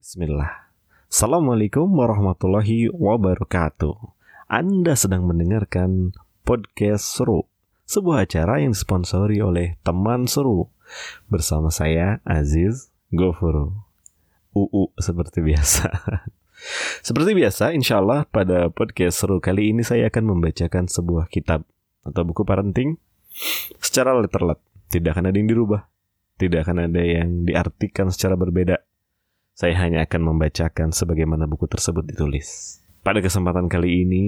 Bismillah. Assalamualaikum warahmatullahi wabarakatuh. Anda sedang mendengarkan podcast seru, sebuah acara yang disponsori oleh teman seru. Bersama saya Aziz Gofuru. UU seperti biasa. seperti biasa, insya Allah pada podcast seru kali ini saya akan membacakan sebuah kitab atau buku parenting secara letterlet. Tidak akan ada yang dirubah. Tidak akan ada yang diartikan secara berbeda saya hanya akan membacakan sebagaimana buku tersebut ditulis. Pada kesempatan kali ini,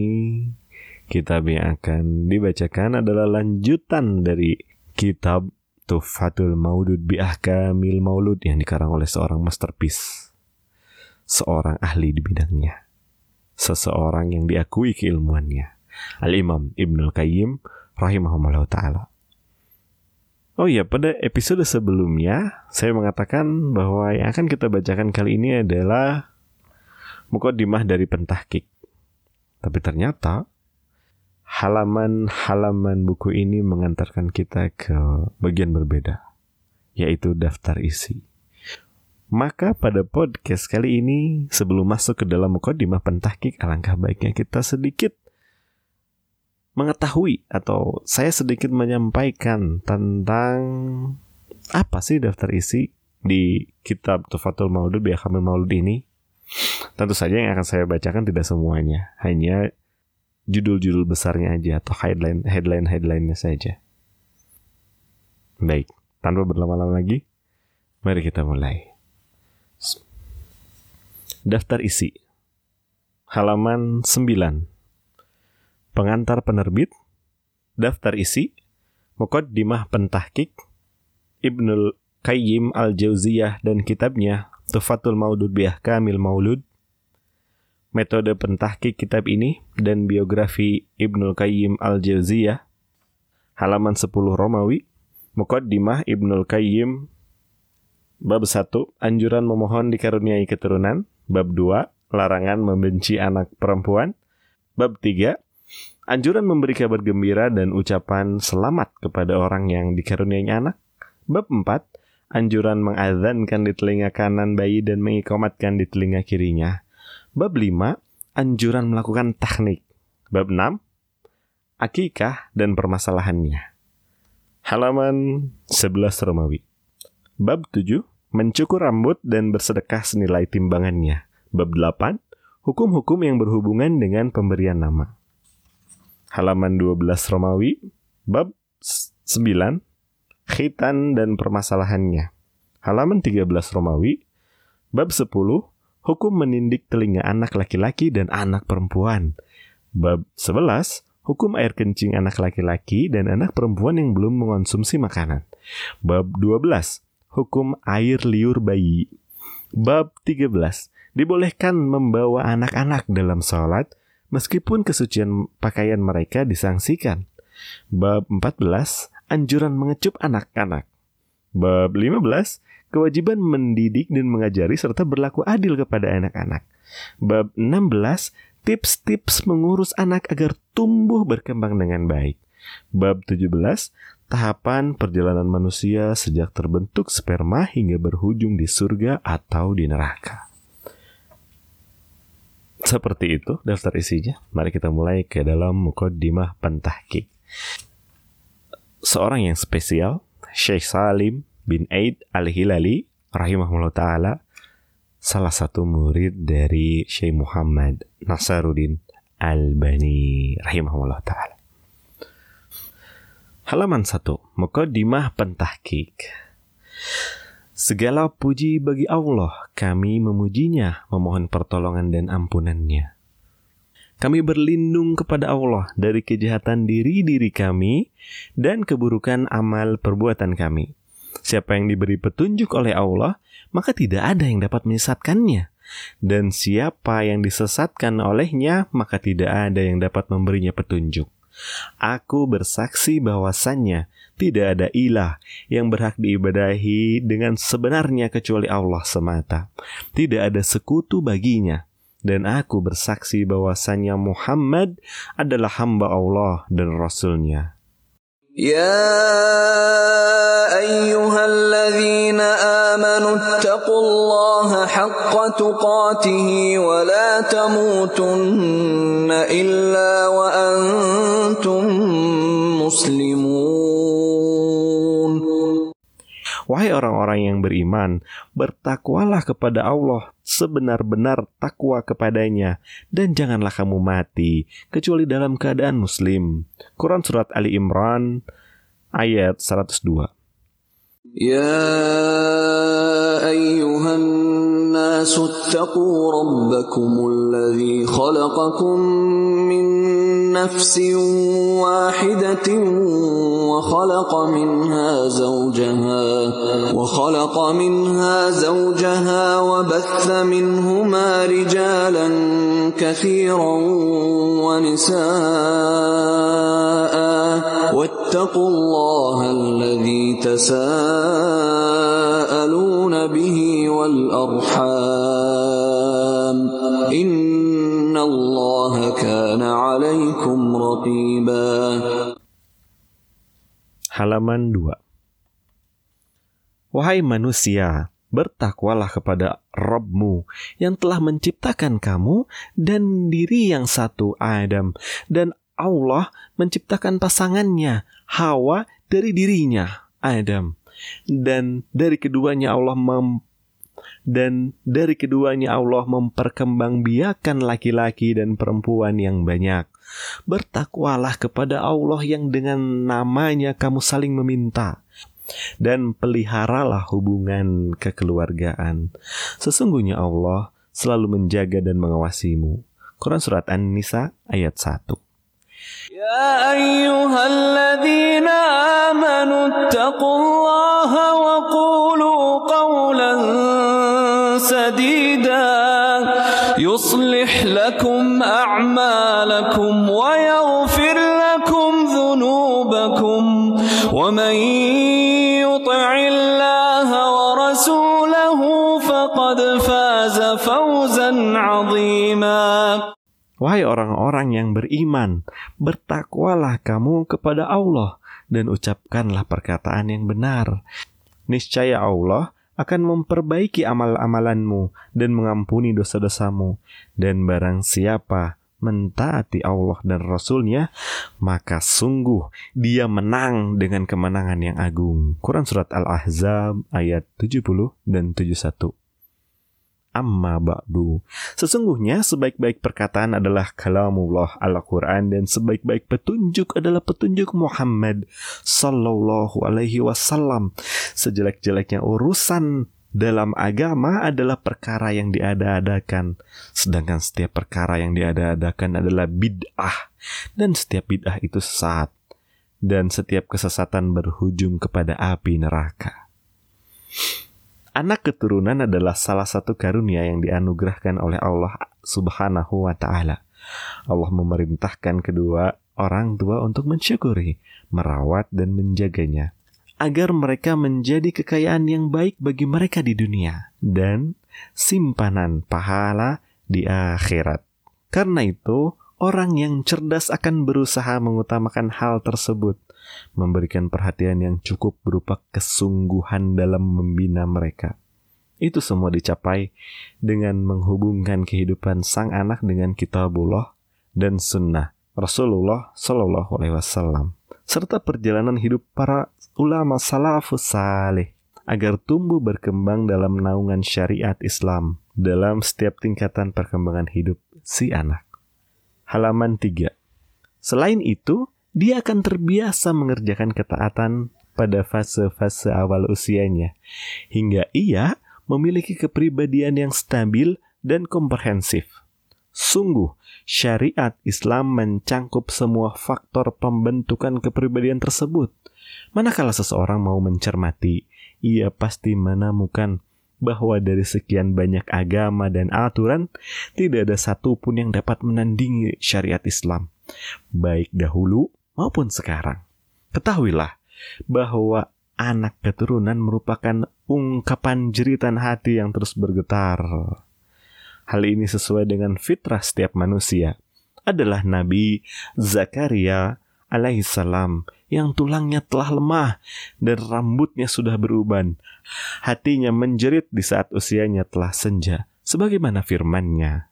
kitab yang akan dibacakan adalah lanjutan dari kitab Tufatul Maulud bi Ahkamil Maulud yang dikarang oleh seorang masterpiece. Seorang ahli di bidangnya. Seseorang yang diakui keilmuannya. Al-Imam Ibnul Qayyim rahimahumullah ta'ala. Oh iya, pada episode sebelumnya saya mengatakan bahwa yang akan kita bacakan kali ini adalah mukodimah dari pentahkik. Tapi ternyata halaman-halaman buku ini mengantarkan kita ke bagian berbeda, yaitu daftar isi. Maka pada podcast kali ini, sebelum masuk ke dalam mukodimah pentahkik, alangkah baiknya kita sedikit mengetahui atau saya sedikit menyampaikan tentang apa sih daftar isi di kitab Tufatul Maulud Biakamil Maulud ini. Tentu saja yang akan saya bacakan tidak semuanya, hanya judul-judul besarnya aja atau headline headline headlinenya saja. Baik, tanpa berlama-lama lagi, mari kita mulai. Daftar isi halaman 9 pengantar penerbit, daftar isi, Muqaddimah Pentahkik, Ibnul Qayyim Al-Jauziyah dan kitabnya Tufatul Maudud Biah Kamil Maulud, metode pentahkik kitab ini dan biografi Ibnul Qayyim Al-Jauziyah, halaman 10 Romawi, Muqaddimah Ibnul Qayyim Bab 1, anjuran memohon dikaruniai keturunan. Bab 2, larangan membenci anak perempuan. Bab 3, Anjuran memberi kabar gembira dan ucapan selamat kepada orang yang dikaruniai anak. Bab 4. Anjuran mengadzankan di telinga kanan bayi dan mengikomatkan di telinga kirinya. Bab 5. Anjuran melakukan teknik. Bab 6. Akikah dan permasalahannya. Halaman 11 Romawi. Bab 7. Mencukur rambut dan bersedekah senilai timbangannya. Bab 8. Hukum-hukum yang berhubungan dengan pemberian nama halaman 12 Romawi, bab 9, khitan dan permasalahannya. Halaman 13 Romawi, bab 10, hukum menindik telinga anak laki-laki dan anak perempuan. Bab 11, hukum air kencing anak laki-laki dan anak perempuan yang belum mengonsumsi makanan. Bab 12, hukum air liur bayi. Bab 13, dibolehkan membawa anak-anak dalam sholat meskipun kesucian pakaian mereka disangsikan. Bab 14, anjuran mengecup anak-anak. Bab 15, kewajiban mendidik dan mengajari serta berlaku adil kepada anak-anak. Bab 16, tips-tips mengurus anak agar tumbuh berkembang dengan baik. Bab 17, tahapan perjalanan manusia sejak terbentuk sperma hingga berhujung di surga atau di neraka. Seperti itu daftar isinya. Mari kita mulai ke dalam mukaddimah pentahkik. Seorang yang spesial, Syekh Salim bin Aid Al-Hilali rahimahullah taala salah satu murid dari Syekh Muhammad Nasaruddin Al-Bani rahimahullah taala. Halaman 1, Mukaddimah Pentahkik. Segala puji bagi Allah, kami memujinya, memohon pertolongan dan ampunannya. Kami berlindung kepada Allah dari kejahatan diri-diri kami dan keburukan amal perbuatan kami. Siapa yang diberi petunjuk oleh Allah, maka tidak ada yang dapat menyesatkannya. Dan siapa yang disesatkan olehnya, maka tidak ada yang dapat memberinya petunjuk. Aku bersaksi bahwasannya tidak ada ilah yang berhak diibadahi dengan sebenarnya kecuali Allah semata. Tidak ada sekutu baginya. Dan aku bersaksi bahwasannya Muhammad adalah hamba Allah dan Rasulnya. يا أيها الذين آمنوا اتقوا الله حق تقاته ولا تموتن إلا وأنتم مسلمون Wahai orang-orang yang beriman, bertakwalah kepada Allah sebenar-benar takwa kepadanya dan janganlah kamu mati kecuali dalam keadaan muslim. Quran surat Ali Imran ayat 102. يا أيها الناس اتقوا ربكم الذي خلقكم من نفس واحدة وخلق منها زوجها وخلق منها زوجها وبث منهما رجالا كثيرا ونساء واتقوا الله الذي تساءلون به والأرحام إن الله كان عليكم رقيبا Halaman 2 Wahai manusia, bertakwalah kepada Rabbmu yang telah menciptakan kamu dan diri yang satu Adam dan Allah menciptakan pasangannya Hawa dari dirinya Adam dan dari keduanya Allah mem dan dari keduanya Allah memperkembangbiakan laki-laki dan perempuan yang banyak. Bertakwalah kepada Allah yang dengan namanya kamu saling meminta dan peliharalah hubungan kekeluargaan. Sesungguhnya Allah selalu menjaga dan mengawasimu. Quran Surat An-Nisa ayat 1 يا أيها الذين آمنوا اتقوا الله وقولوا قولا سديدا يصلح لكم أعمالكم ويغفر Wahai orang-orang yang beriman, bertakwalah kamu kepada Allah dan ucapkanlah perkataan yang benar. Niscaya Allah akan memperbaiki amal-amalanmu dan mengampuni dosa-dosamu. Dan barang siapa mentaati Allah dan Rasulnya, maka sungguh dia menang dengan kemenangan yang agung. Quran Surat Al-Ahzab ayat 70 dan 71 amma ba'du. Sesungguhnya sebaik-baik perkataan adalah kalamullah Al-Quran dan sebaik-baik petunjuk adalah petunjuk Muhammad Sallallahu Alaihi Wasallam. Sejelek-jeleknya urusan dalam agama adalah perkara yang diada-adakan, sedangkan setiap perkara yang diada-adakan adalah bid'ah, dan setiap bid'ah itu sesat, dan setiap kesesatan berujung kepada api neraka. Anak keturunan adalah salah satu karunia yang dianugerahkan oleh Allah Subhanahu wa taala. Allah memerintahkan kedua orang tua untuk mensyukuri, merawat dan menjaganya agar mereka menjadi kekayaan yang baik bagi mereka di dunia dan simpanan pahala di akhirat. Karena itu, orang yang cerdas akan berusaha mengutamakan hal tersebut memberikan perhatian yang cukup berupa kesungguhan dalam membina mereka. Itu semua dicapai dengan menghubungkan kehidupan sang anak dengan kitabullah dan sunnah Rasulullah Shallallahu Alaihi Wasallam serta perjalanan hidup para ulama salafus saleh agar tumbuh berkembang dalam naungan syariat Islam dalam setiap tingkatan perkembangan hidup si anak. Halaman 3. Selain itu, dia akan terbiasa mengerjakan ketaatan pada fase-fase awal usianya, hingga ia memiliki kepribadian yang stabil dan komprehensif. Sungguh, syariat Islam mencangkup semua faktor pembentukan kepribadian tersebut. Manakala seseorang mau mencermati, ia pasti menemukan bahwa dari sekian banyak agama dan aturan, tidak ada satupun yang dapat menandingi syariat Islam, baik dahulu maupun sekarang. Ketahuilah bahwa anak keturunan merupakan ungkapan jeritan hati yang terus bergetar. Hal ini sesuai dengan fitrah setiap manusia. Adalah Nabi Zakaria alaihissalam yang tulangnya telah lemah dan rambutnya sudah beruban. Hatinya menjerit di saat usianya telah senja, sebagaimana firman-Nya.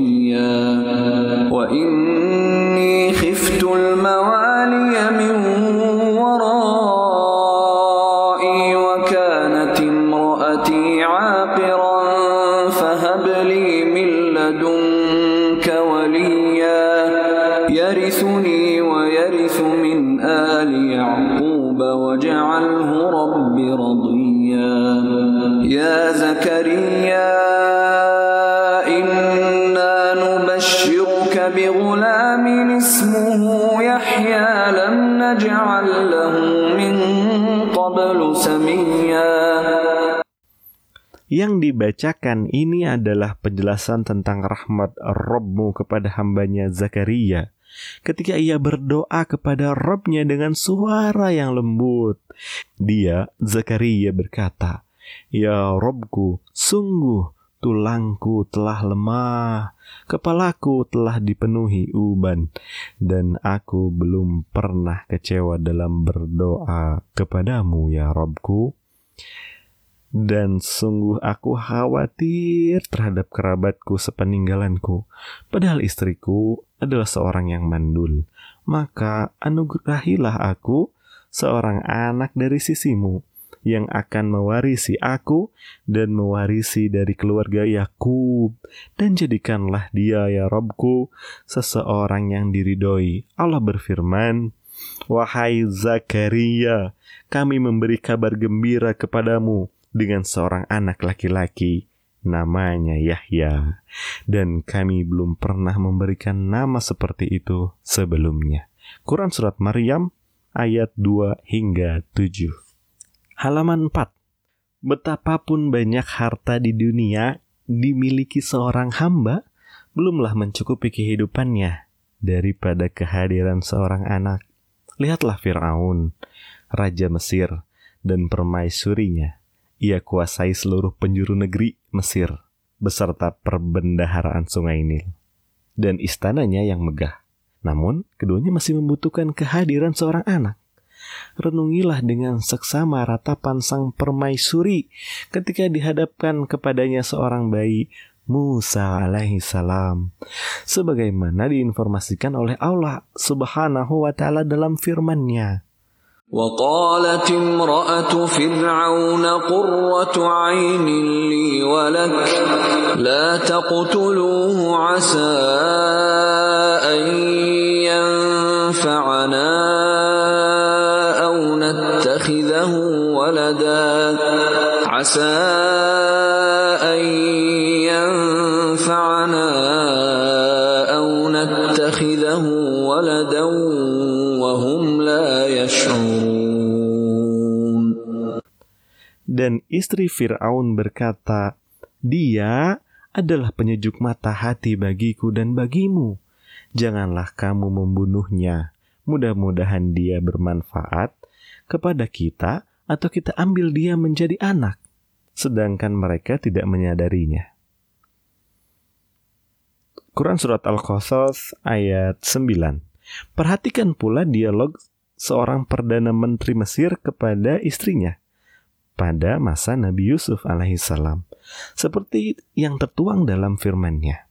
Yang dibacakan ini adalah penjelasan tentang rahmat Robmu kepada hambanya Zakaria ketika ia berdoa kepada Robnya dengan suara yang lembut. Dia, Zakaria berkata, Ya Robku, sungguh tulangku telah lemah, kepalaku telah dipenuhi uban, dan aku belum pernah kecewa dalam berdoa kepadamu ya Robku. Dan sungguh aku khawatir terhadap kerabatku sepeninggalanku, padahal istriku adalah seorang yang mandul. Maka anugerahilah aku seorang anak dari sisimu yang akan mewarisi aku dan mewarisi dari keluarga Yakub dan jadikanlah dia ya Robku seseorang yang diridhoi. Allah berfirman, Wahai Zakaria, kami memberi kabar gembira kepadamu dengan seorang anak laki-laki namanya Yahya dan kami belum pernah memberikan nama seperti itu sebelumnya. Quran surat Maryam ayat 2 hingga 7. Halaman 4. Betapapun banyak harta di dunia dimiliki seorang hamba, belumlah mencukupi kehidupannya daripada kehadiran seorang anak. Lihatlah Firaun, raja Mesir, dan permaisurinya. Ia kuasai seluruh penjuru negeri Mesir beserta perbendaharaan sungai Nil dan istananya yang megah. Namun, keduanya masih membutuhkan kehadiran seorang anak Renungilah dengan seksama ratapan sang permaisuri ketika dihadapkan kepadanya seorang bayi Musa alaihi salam sebagaimana diinformasikan oleh Allah Subhanahu wa taala dalam firman-Nya. وقالت امرأة فرعون قرة عين لي ولك لا تقتلوه عسى أن ينفعنا أو نتخذه ولدا عسى أن ينفعنا أو نتخذه ولدا وهم لا يشعرون Dan istri Firaun berkata, "Dia adalah penyejuk mata hati bagiku dan bagimu. Janganlah kamu membunuhnya. Mudah-mudahan dia bermanfaat kepada kita atau kita ambil dia menjadi anak." Sedangkan mereka tidak menyadarinya. Quran Surat Al-Qasas ayat 9 Perhatikan pula dialog seorang Perdana Menteri Mesir kepada istrinya pada masa Nabi Yusuf alaihissalam. Seperti yang tertuang dalam firman-Nya.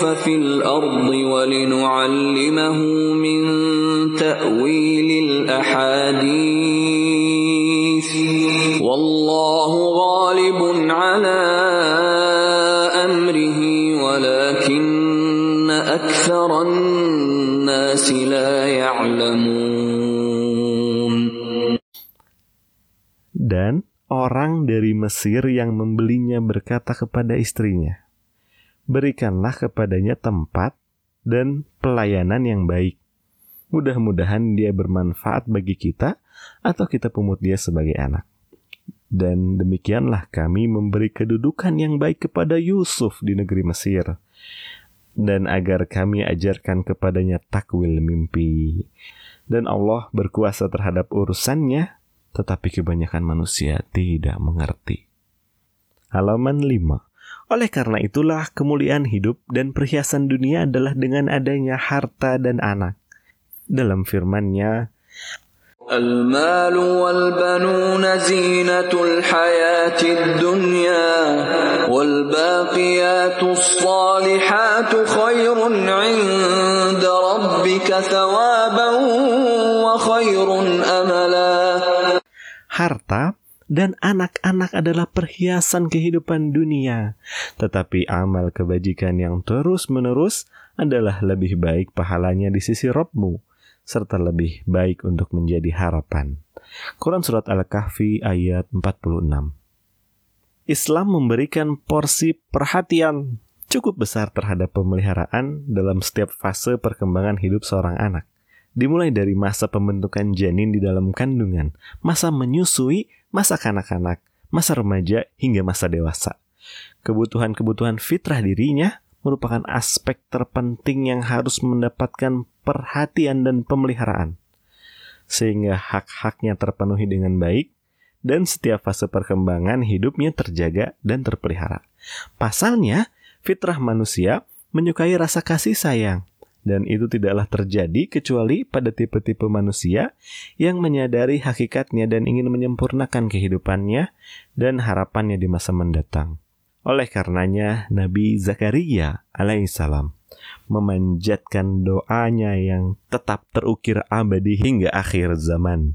ليوسف في الأرض ولنعلمه من تأويل الأحاديث والله غالب على أمره ولكن أكثر الناس لا يعلمون Dan orang dari Mesir yang membelinya berkata kepada istrinya, Berikanlah kepadanya tempat dan pelayanan yang baik. Mudah-mudahan dia bermanfaat bagi kita atau kita pungut dia sebagai anak. Dan demikianlah kami memberi kedudukan yang baik kepada Yusuf di negeri Mesir. Dan agar kami ajarkan kepadanya takwil mimpi. Dan Allah berkuasa terhadap urusannya, tetapi kebanyakan manusia tidak mengerti. Halaman 5 oleh karena itulah kemuliaan hidup dan perhiasan dunia adalah dengan adanya harta dan anak. Dalam firman-Nya, المال والبنون زينة الحياة الدنيا والباقيات الصالحات خير عند ربك ثوابا وخير أملا harta dan anak-anak adalah perhiasan kehidupan dunia, tetapi amal kebajikan yang terus-menerus adalah lebih baik pahalanya di sisi Robmu, serta lebih baik untuk menjadi harapan. Quran Surat Al-Kahfi ayat 46 Islam memberikan porsi perhatian cukup besar terhadap pemeliharaan dalam setiap fase perkembangan hidup seorang anak. Dimulai dari masa pembentukan janin di dalam kandungan, masa menyusui, masa kanak-kanak, masa remaja, hingga masa dewasa. Kebutuhan-kebutuhan fitrah dirinya merupakan aspek terpenting yang harus mendapatkan perhatian dan pemeliharaan. Sehingga hak-haknya terpenuhi dengan baik, dan setiap fase perkembangan hidupnya terjaga dan terpelihara. Pasalnya, fitrah manusia menyukai rasa kasih sayang, dan itu tidaklah terjadi kecuali pada tipe-tipe manusia yang menyadari hakikatnya dan ingin menyempurnakan kehidupannya dan harapannya di masa mendatang. Oleh karenanya, Nabi Zakaria alaihissalam memanjatkan doanya yang tetap terukir abadi hingga akhir zaman.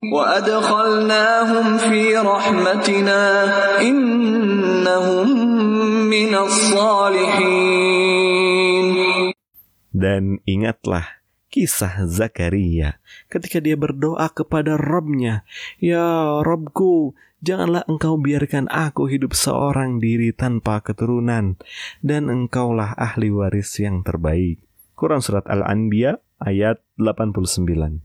وأدخلناهم في رحمتنا إنهم من الصالحين Dan ingatlah kisah Zakaria ketika dia berdoa kepada Robnya, Ya Robku, janganlah engkau biarkan aku hidup seorang diri tanpa keturunan, dan engkaulah ahli waris yang terbaik. Quran Surat Al-Anbiya ayat 89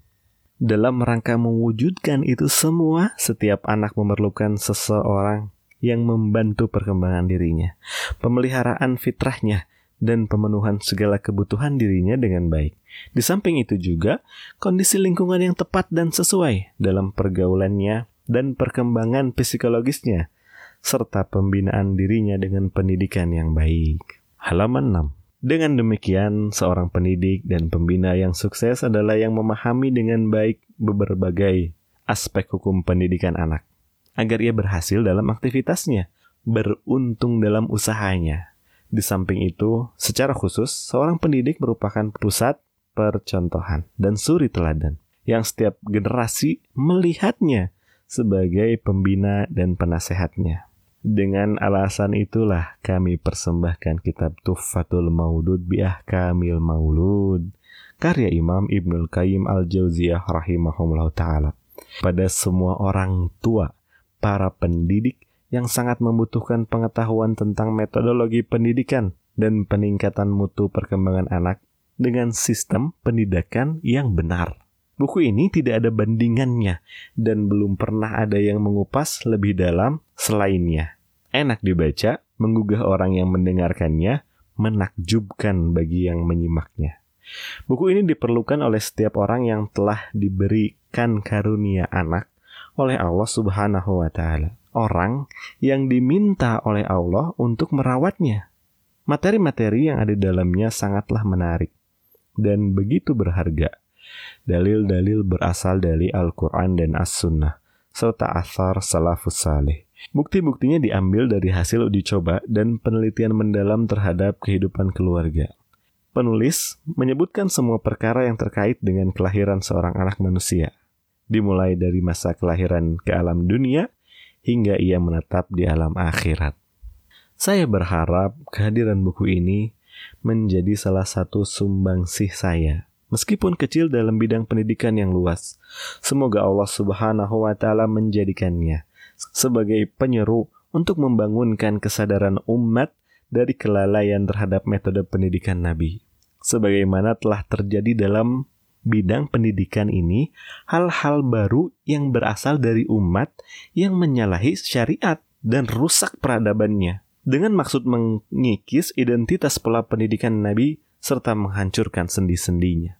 Dalam rangka mewujudkan itu semua, setiap anak memerlukan seseorang yang membantu perkembangan dirinya, pemeliharaan fitrahnya, dan pemenuhan segala kebutuhan dirinya dengan baik. Di samping itu juga, kondisi lingkungan yang tepat dan sesuai dalam pergaulannya dan perkembangan psikologisnya, serta pembinaan dirinya dengan pendidikan yang baik. Halaman 6 dengan demikian, seorang pendidik dan pembina yang sukses adalah yang memahami dengan baik berbagai aspek hukum pendidikan anak, agar ia berhasil dalam aktivitasnya, beruntung dalam usahanya, di samping itu, secara khusus, seorang pendidik merupakan pusat percontohan dan suri teladan yang setiap generasi melihatnya sebagai pembina dan penasehatnya. Dengan alasan itulah kami persembahkan kitab Tuhfatul Maulud biah Kamil Maulud karya Imam Ibnul Qayyim Al-Jauziyah rahimahullah taala pada semua orang tua, para pendidik yang sangat membutuhkan pengetahuan tentang metodologi pendidikan dan peningkatan mutu perkembangan anak dengan sistem pendidikan yang benar. Buku ini tidak ada bandingannya dan belum pernah ada yang mengupas lebih dalam selainnya. Enak dibaca, menggugah orang yang mendengarkannya, menakjubkan bagi yang menyimaknya. Buku ini diperlukan oleh setiap orang yang telah diberikan karunia anak oleh Allah Subhanahu wa taala. Orang yang diminta oleh Allah untuk merawatnya. Materi-materi yang ada di dalamnya sangatlah menarik dan begitu berharga. Dalil-dalil berasal dari Al-Quran dan As-Sunnah, serta asar salafus saleh. Bukti-buktinya diambil dari hasil uji coba dan penelitian mendalam terhadap kehidupan keluarga. Penulis menyebutkan semua perkara yang terkait dengan kelahiran seorang anak manusia. Dimulai dari masa kelahiran ke alam dunia hingga ia menetap di alam akhirat. Saya berharap kehadiran buku ini menjadi salah satu sumbangsih saya, meskipun kecil dalam bidang pendidikan yang luas. Semoga Allah Subhanahu wa Ta'ala menjadikannya sebagai penyeru untuk membangunkan kesadaran umat dari kelalaian terhadap metode pendidikan Nabi. Sebagaimana telah terjadi dalam bidang pendidikan ini, hal-hal baru yang berasal dari umat yang menyalahi syariat dan rusak peradabannya dengan maksud mengikis identitas pola pendidikan Nabi serta menghancurkan sendi-sendinya.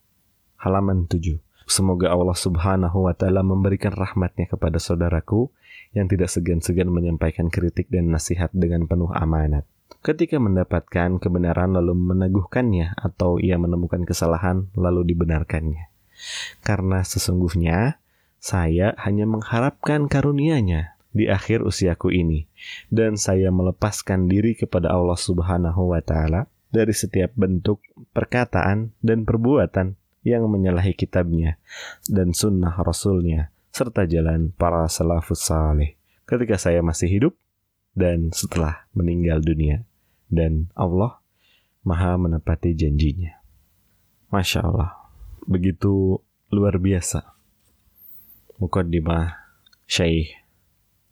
Halaman 7. Semoga Allah Subhanahu wa taala memberikan rahmatnya kepada saudaraku yang tidak segan-segan menyampaikan kritik dan nasihat dengan penuh amanat. Ketika mendapatkan kebenaran lalu meneguhkannya atau ia menemukan kesalahan lalu dibenarkannya. Karena sesungguhnya saya hanya mengharapkan karunia-Nya di akhir usiaku ini dan saya melepaskan diri kepada Allah Subhanahu wa taala dari setiap bentuk perkataan dan perbuatan yang menyalahi kitabnya dan sunnah rasulnya serta jalan para salafus saleh ketika saya masih hidup dan setelah meninggal dunia dan Allah maha menepati janjinya Masya Allah begitu luar biasa Mukaddimah Syekh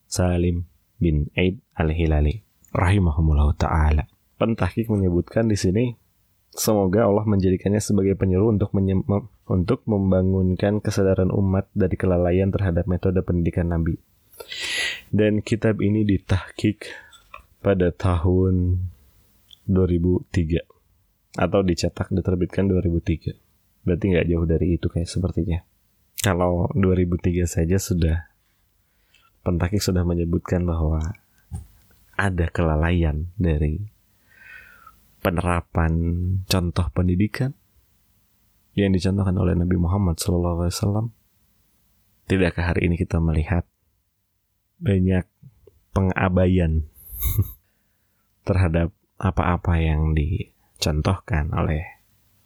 Salim bin Aid al-Hilali rahimahumullah taala. Pentahkik menyebutkan di sini semoga Allah menjadikannya sebagai penyeru untuk untuk membangunkan kesadaran umat dari kelalaian terhadap metode pendidikan Nabi. Dan kitab ini ditahkik pada tahun 2003 atau dicetak diterbitkan 2003. Berarti nggak jauh dari itu kayak sepertinya. Kalau 2003 saja sudah Pentakik sudah menyebutkan bahwa ada kelalaian dari penerapan contoh pendidikan yang dicontohkan oleh Nabi Muhammad SAW. Tidakkah hari ini kita melihat banyak pengabaian terhadap apa-apa yang dicontohkan oleh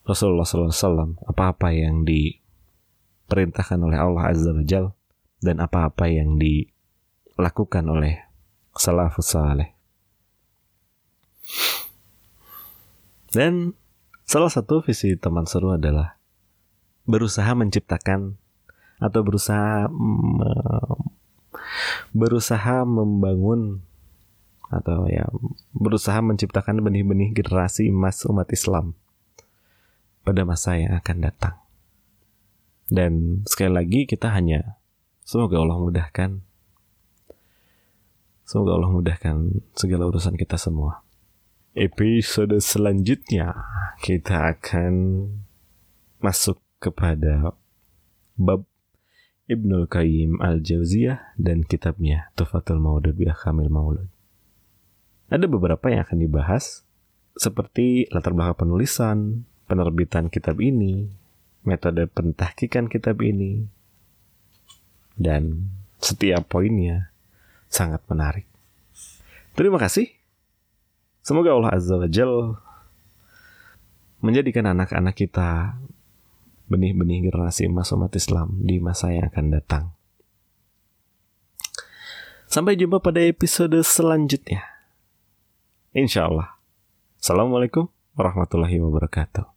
Rasulullah SAW, apa-apa yang diperintahkan oleh Allah Azza wa Jal, dan apa-apa yang di lakukan oleh salafus saleh. Dan salah satu visi teman seru adalah berusaha menciptakan atau berusaha berusaha membangun atau ya berusaha menciptakan benih-benih generasi emas umat Islam pada masa yang akan datang. Dan sekali lagi kita hanya semoga Allah mudahkan Semoga Allah mudahkan segala urusan kita semua. Episode selanjutnya kita akan masuk kepada bab Ibnul Qayyim Al-Jauziyah dan kitabnya Tufatul Maulud bi Kamil Maulud. Ada beberapa yang akan dibahas seperti latar belakang penulisan, penerbitan kitab ini, metode pentahkikan kitab ini, dan setiap poinnya sangat menarik. Terima kasih. Semoga Allah Azza wa Jal menjadikan anak-anak kita benih-benih generasi emas umat Islam di masa yang akan datang. Sampai jumpa pada episode selanjutnya. Insya Allah. Assalamualaikum warahmatullahi wabarakatuh.